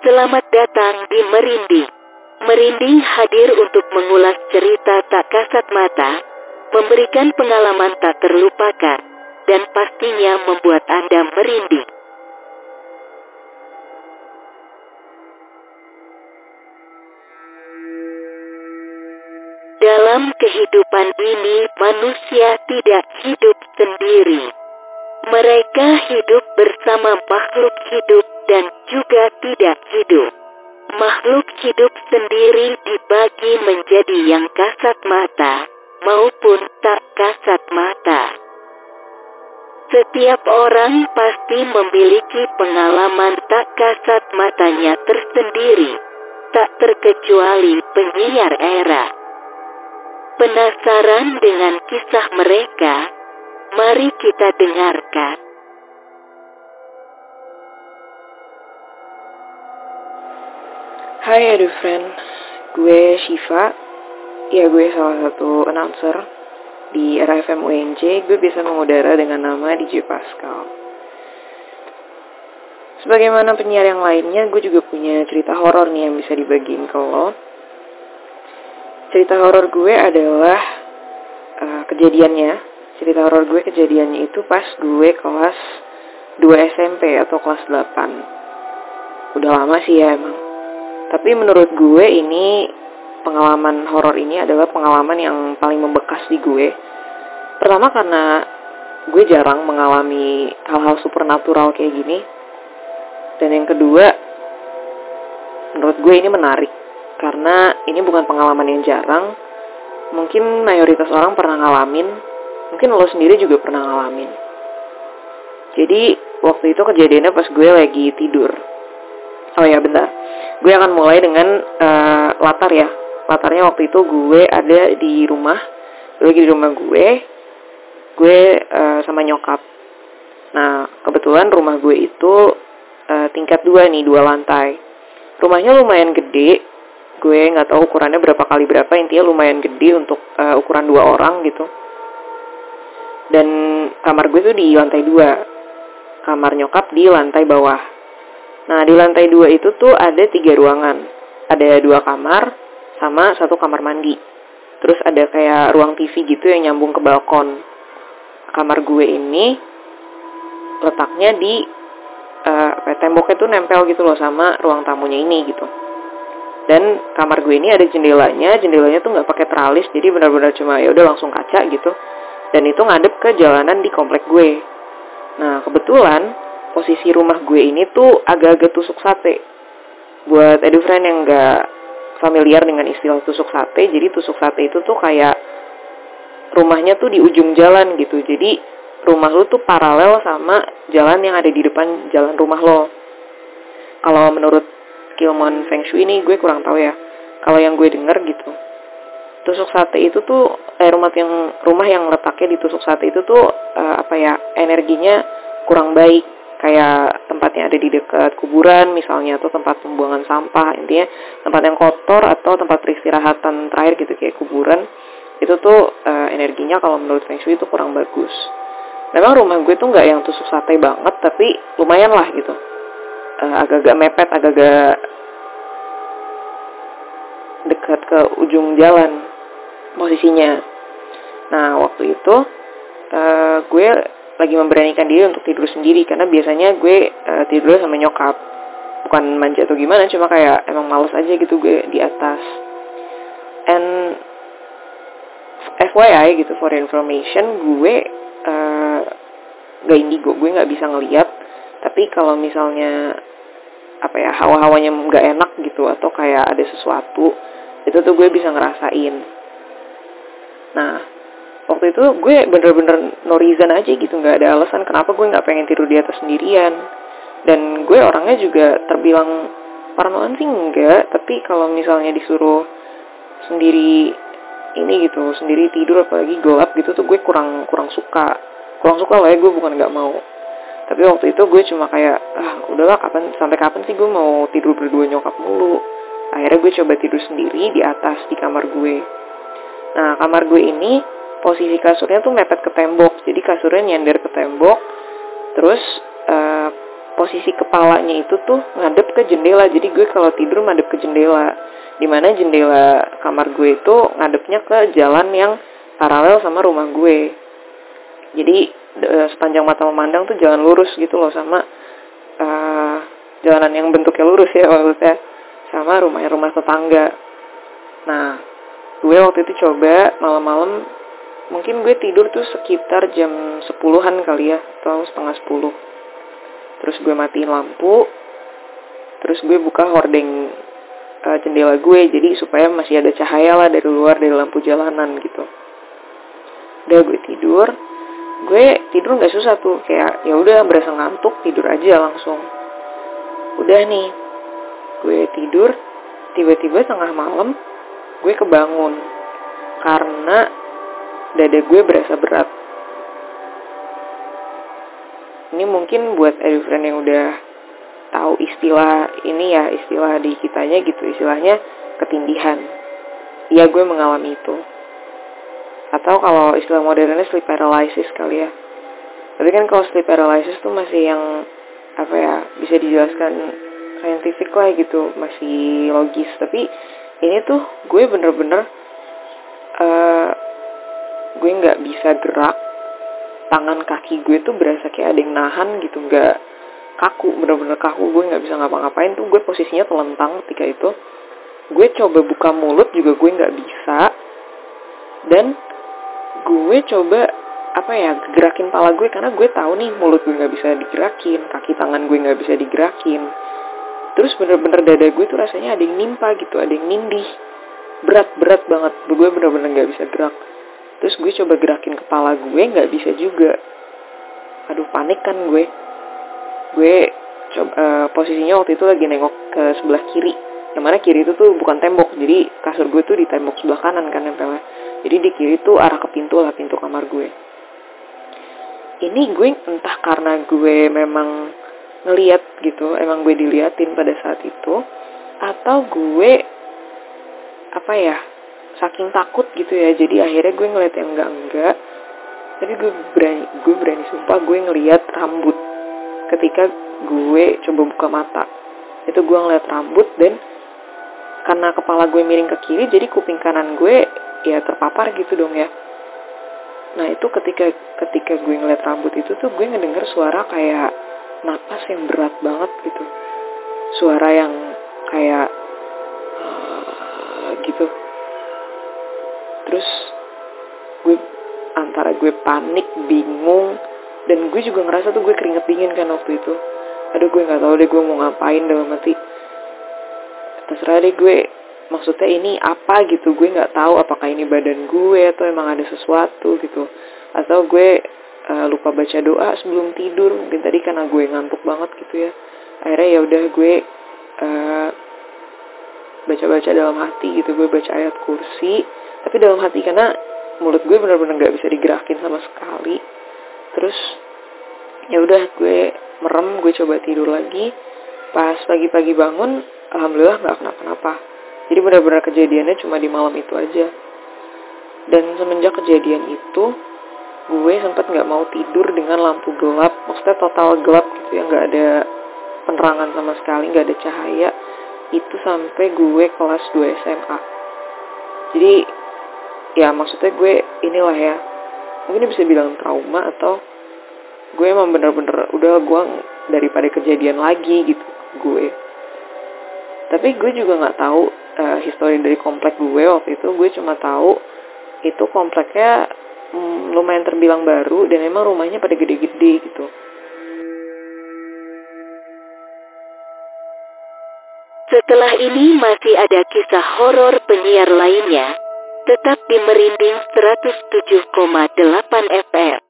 Selamat datang di Merinding. Merinding hadir untuk mengulas cerita tak kasat mata, memberikan pengalaman tak terlupakan, dan pastinya membuat Anda merinding. Dalam kehidupan ini manusia tidak hidup sendiri. Mereka hidup bersama makhluk hidup dan juga tidak hidup. Makhluk hidup sendiri dibagi menjadi yang kasat mata maupun tak kasat mata. Setiap orang pasti memiliki pengalaman tak kasat matanya tersendiri, tak terkecuali penyiar era. Penasaran dengan kisah mereka? Mari kita dengarkan. Hai Edu Friend, gue Shiva. Ya gue salah satu announcer di RFM UNJ. Gue bisa mengudara dengan nama DJ Pascal. Sebagaimana penyiar yang lainnya, gue juga punya cerita horor nih yang bisa dibagiin ke lo. Cerita horor gue adalah uh, kejadiannya. Cerita horor gue kejadiannya itu pas gue kelas 2 SMP atau kelas 8. Udah lama sih ya emang. Tapi menurut gue ini pengalaman horor ini adalah pengalaman yang paling membekas di gue. Pertama karena gue jarang mengalami hal-hal supernatural kayak gini. Dan yang kedua, menurut gue ini menarik karena ini bukan pengalaman yang jarang. Mungkin mayoritas orang pernah ngalamin, mungkin lo sendiri juga pernah ngalamin. Jadi waktu itu kejadiannya pas gue lagi tidur. Oh ya bentar, gue akan mulai dengan uh, latar ya. Latarnya waktu itu gue ada di rumah, gue lagi di rumah gue, gue uh, sama nyokap. Nah kebetulan rumah gue itu uh, tingkat dua nih, dua lantai. Rumahnya lumayan gede, gue nggak tahu ukurannya berapa kali berapa, intinya lumayan gede untuk uh, ukuran dua orang gitu. Dan kamar gue tuh di lantai dua, kamar nyokap di lantai bawah. Nah di lantai dua itu tuh ada tiga ruangan, ada dua kamar sama satu kamar mandi. Terus ada kayak ruang TV gitu yang nyambung ke balkon. Kamar gue ini letaknya di uh, apa ya, temboknya tuh nempel gitu loh sama ruang tamunya ini gitu. Dan kamar gue ini ada jendelanya, jendelanya tuh nggak pakai teralis, jadi benar-benar cuma ya udah langsung kaca gitu. Dan itu ngadep ke jalanan di komplek gue. Nah kebetulan posisi rumah gue ini tuh agak-agak tusuk sate. Buat edu friend yang nggak familiar dengan istilah tusuk sate, jadi tusuk sate itu tuh kayak rumahnya tuh di ujung jalan gitu. Jadi rumah lu tuh paralel sama jalan yang ada di depan jalan rumah lo. Kalau menurut Kilmon Feng Shui ini gue kurang tahu ya. Kalau yang gue denger gitu. Tusuk sate itu tuh eh, rumah yang rumah yang letaknya di tusuk sate itu tuh eh, apa ya energinya kurang baik kayak tempat yang ada di dekat kuburan misalnya atau tempat pembuangan sampah intinya tempat yang kotor atau tempat peristirahatan terakhir gitu kayak kuburan itu tuh uh, energinya kalau menurut Feng Shui itu kurang bagus. Memang rumah gue tuh nggak yang tusuk sate banget tapi lumayan lah gitu. Uh, agak-agak mepet agak-agak dekat ke ujung jalan posisinya. Nah waktu itu uh, gue lagi memberanikan diri untuk tidur sendiri karena biasanya gue uh, tidur sama nyokap. Bukan manja atau gimana cuma kayak emang males aja gitu gue di atas. And FYI gitu for information gue uh, gak indigo gue nggak bisa ngeliat. Tapi kalau misalnya apa ya hawa-hawanya nggak enak gitu atau kayak ada sesuatu itu tuh gue bisa ngerasain. Nah waktu itu gue bener-bener no reason aja gitu nggak ada alasan kenapa gue nggak pengen tidur di atas sendirian. Dan gue orangnya juga terbilang parnoan sih enggak tapi kalau misalnya disuruh sendiri ini gitu sendiri tidur apalagi gelap gitu tuh gue kurang kurang suka. Kurang suka lah ya gue bukan nggak mau. Tapi waktu itu gue cuma kayak ah udahlah kapan sampai kapan sih gue mau tidur berdua nyokap mulu? Akhirnya gue coba tidur sendiri di atas di kamar gue. Nah kamar gue ini posisi kasurnya tuh mepet ke tembok. Jadi kasurnya nyender ke tembok. Terus uh, posisi kepalanya itu tuh ngadep ke jendela. Jadi gue kalau tidur ngadep ke jendela. Di mana jendela kamar gue itu ngadepnya ke jalan yang paralel sama rumah gue. Jadi uh, sepanjang mata memandang tuh jalan lurus gitu loh sama uh, jalanan yang bentuknya lurus ya maksudnya. Sama rumah rumah tetangga. Nah gue waktu itu coba malam-malam mungkin gue tidur tuh sekitar jam sepuluhan kali ya atau setengah sepuluh. Terus gue matiin lampu terus gue buka hordeng uh, jendela gue jadi supaya masih ada cahaya lah dari luar dari lampu jalanan gitu. Udah gue tidur gue tidur nggak susah tuh kayak ya udah berasa ngantuk tidur aja langsung. Udah nih gue tidur tiba-tiba tengah malam gue kebangun. Karena dada gue berasa berat. Ini mungkin buat friend yang udah tahu istilah ini ya istilah di kitanya gitu. Istilahnya ketindihan. Iya gue mengalami itu. Atau kalau istilah modernnya sleep paralysis kali ya. Tapi kan kalau sleep paralysis tuh masih yang apa ya bisa dijelaskan saintifik lah gitu. Masih logis. Tapi ini tuh gue bener-bener gue nggak bisa gerak tangan kaki gue tuh berasa kayak ada yang nahan gitu nggak kaku bener-bener kaku gue nggak bisa ngapa-ngapain tuh gue posisinya telentang ketika itu. Gue coba buka mulut juga gue nggak bisa dan gue coba apa ya gerakin pala gue karena gue tahu nih mulut gue nggak bisa digerakin kaki tangan gue nggak bisa digerakin. Terus bener-bener dada gue tuh rasanya ada yang nimpa gitu ada yang nindih berat-berat banget gue bener-bener nggak bisa gerak terus gue coba gerakin kepala gue nggak bisa juga. Aduh panik kan gue. Gue coba uh, posisinya waktu itu lagi nengok ke sebelah kiri. Yang mana kiri itu tuh bukan tembok jadi kasur gue tuh di tembok sebelah kanan kan nempelnya. Jadi di kiri tuh arah ke pintu lah pintu kamar gue. Ini gue entah karena gue memang ngeliat gitu emang gue diliatin pada saat itu atau gue apa ya saking takut gitu ya jadi akhirnya gue ngeliat yang enggak enggak. Tapi gue berani gue berani sumpah gue ngeliat rambut ketika gue coba buka mata. Itu gue ngeliat rambut dan karena kepala gue miring ke kiri jadi kuping kanan gue ya terpapar gitu dong ya. Nah itu ketika ketika gue ngeliat rambut itu tuh gue ngedenger suara kayak napas yang berat banget gitu. Suara yang kayak uh, gitu terus gue antara gue panik bingung dan gue juga ngerasa tuh gue keringet dingin kan waktu itu. Aduh gue nggak tahu deh gue mau ngapain dalam hati. Terserah deh gue maksudnya ini apa gitu? Gue nggak tahu apakah ini badan gue atau emang ada sesuatu gitu. Atau gue uh, lupa baca doa sebelum tidur mungkin tadi karena gue ngantuk banget gitu ya. Akhirnya ya udah gue uh, baca-baca dalam hati gitu. Gue baca ayat kursi tapi dalam hati karena mulut gue bener-bener nggak bisa digerakin sama sekali. Terus ya udah gue merem gue coba tidur lagi. Pas pagi-pagi bangun alhamdulillah nggak kenapa-napa. Jadi benar-benar kejadiannya cuma di malam itu aja. Dan semenjak kejadian itu gue sempat nggak mau tidur dengan lampu gelap. Maksudnya total gelap gitu ya nggak ada penerangan sama sekali nggak ada cahaya. Itu sampai gue kelas 2 SMA jadi ya maksudnya gue inilah ya. Mungkin bisa bilang trauma atau gue emang bener-bener udah gue daripada kejadian lagi gitu gue. Tapi gue juga nggak tahu uh, histori dari komplek gue waktu itu. Gue cuma tahu itu kompleknya hmm, lumayan terbilang baru dan emang rumahnya pada gede-gede gitu. Setelah ini masih ada kisah horor penyiar lainnya, tetap di Merinding 107,8 FM.